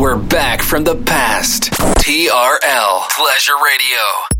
We're back from the past. TRL Pleasure Radio.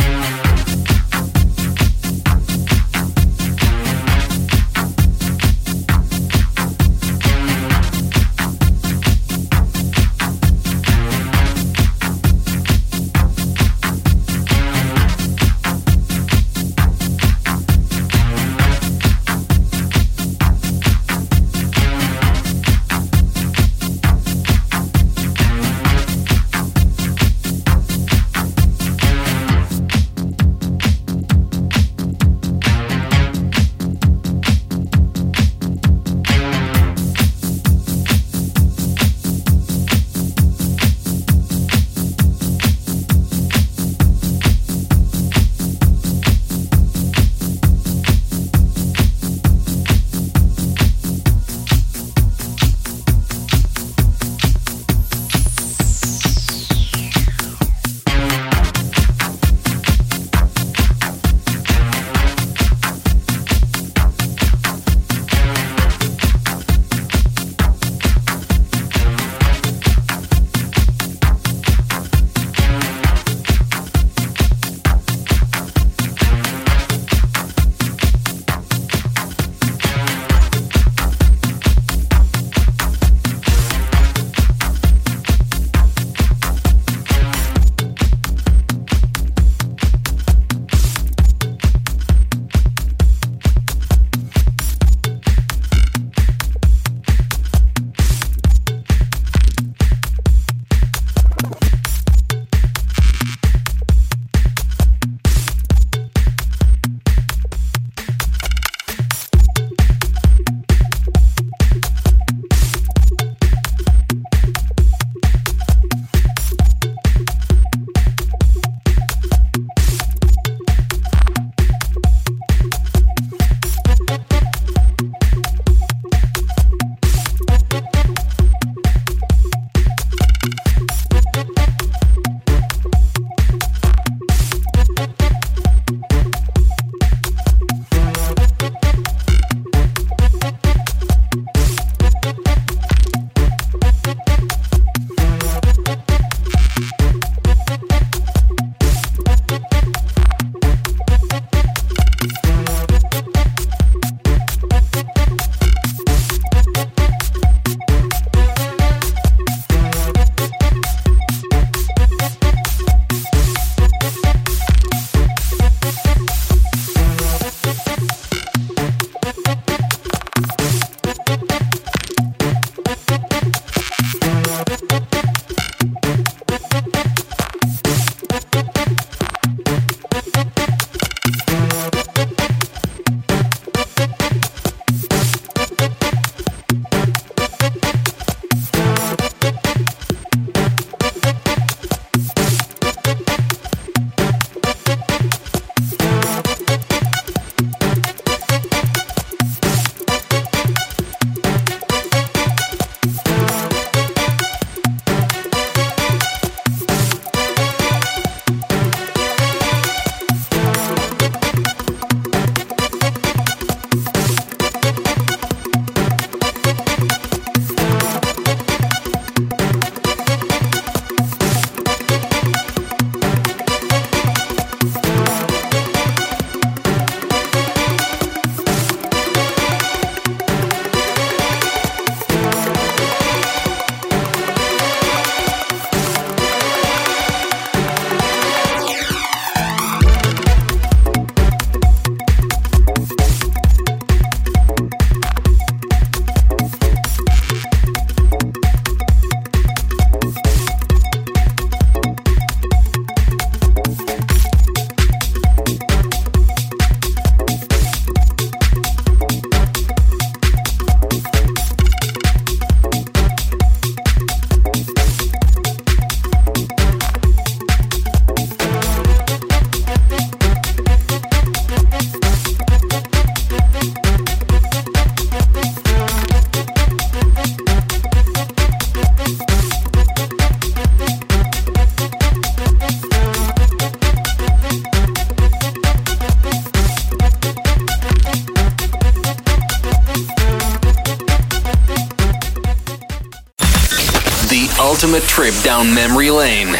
Trip down memory lane.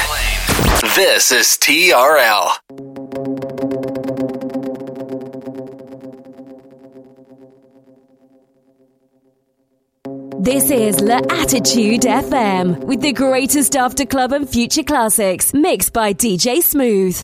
This is TRL. This is L'Attitude FM with the greatest after club and future classics mixed by DJ Smooth.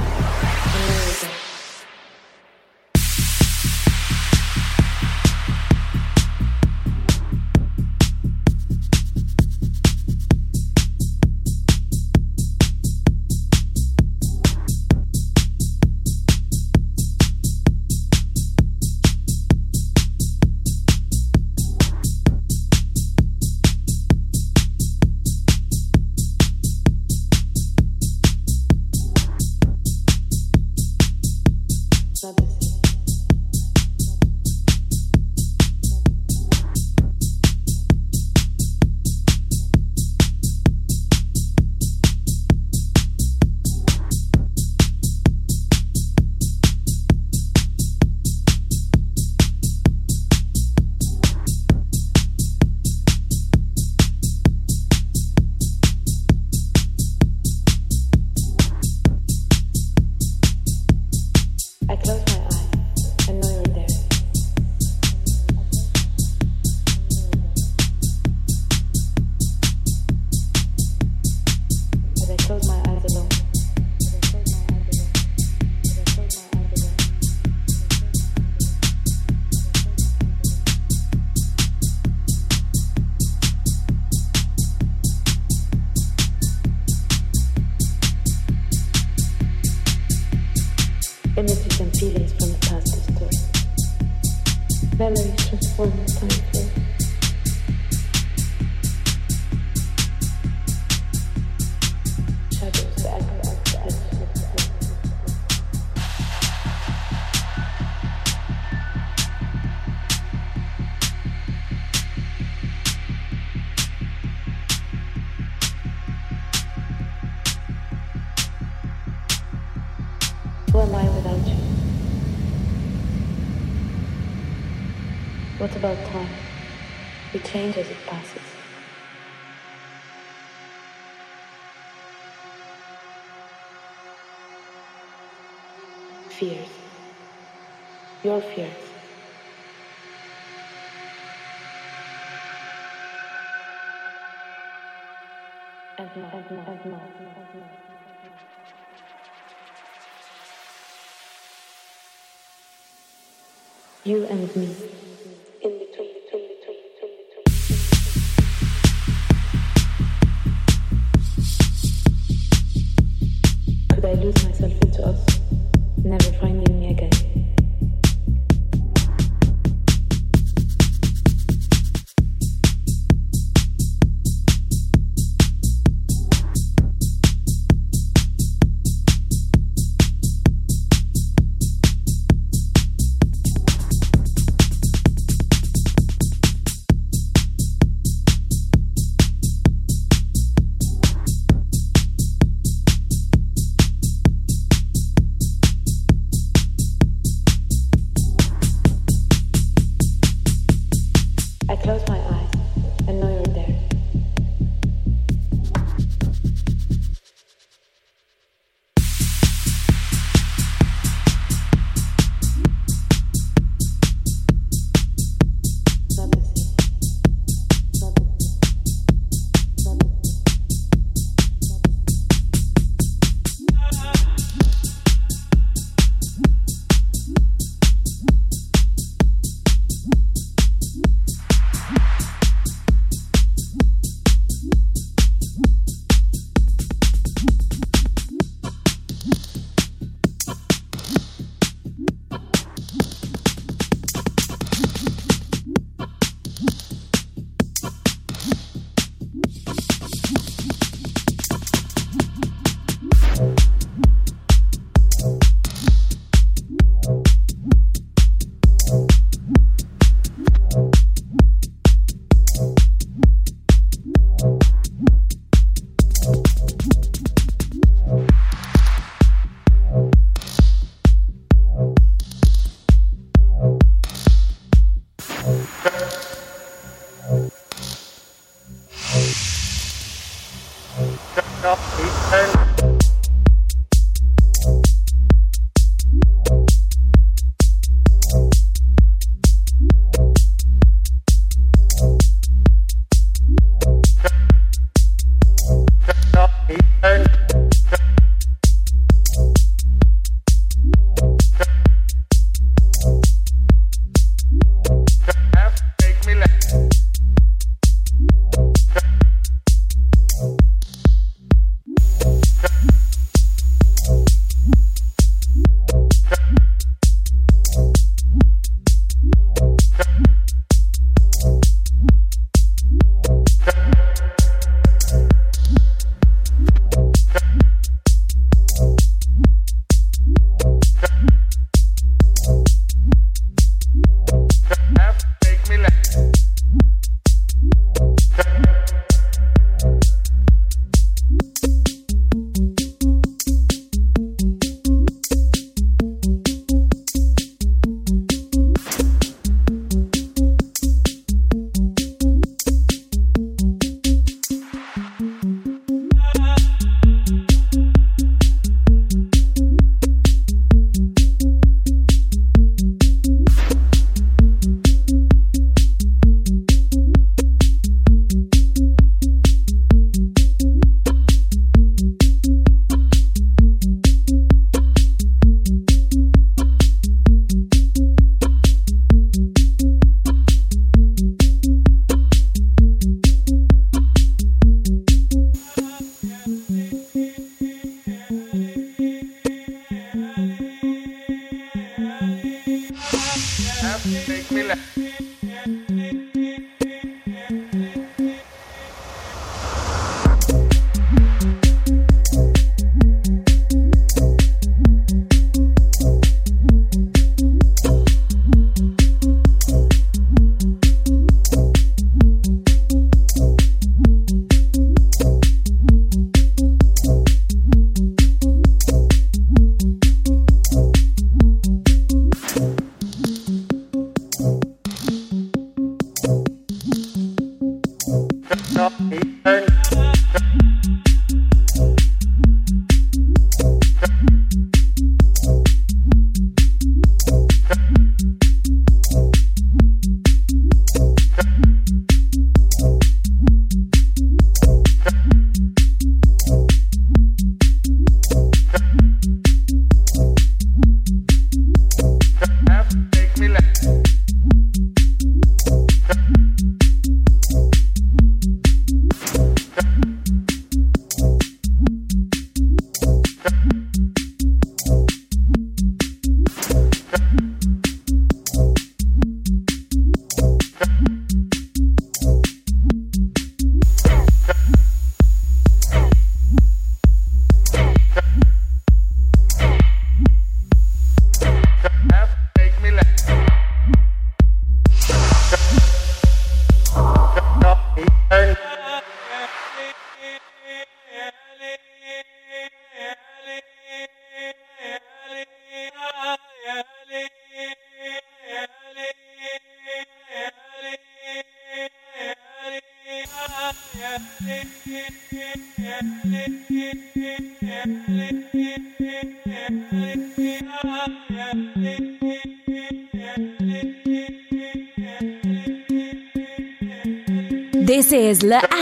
You and me.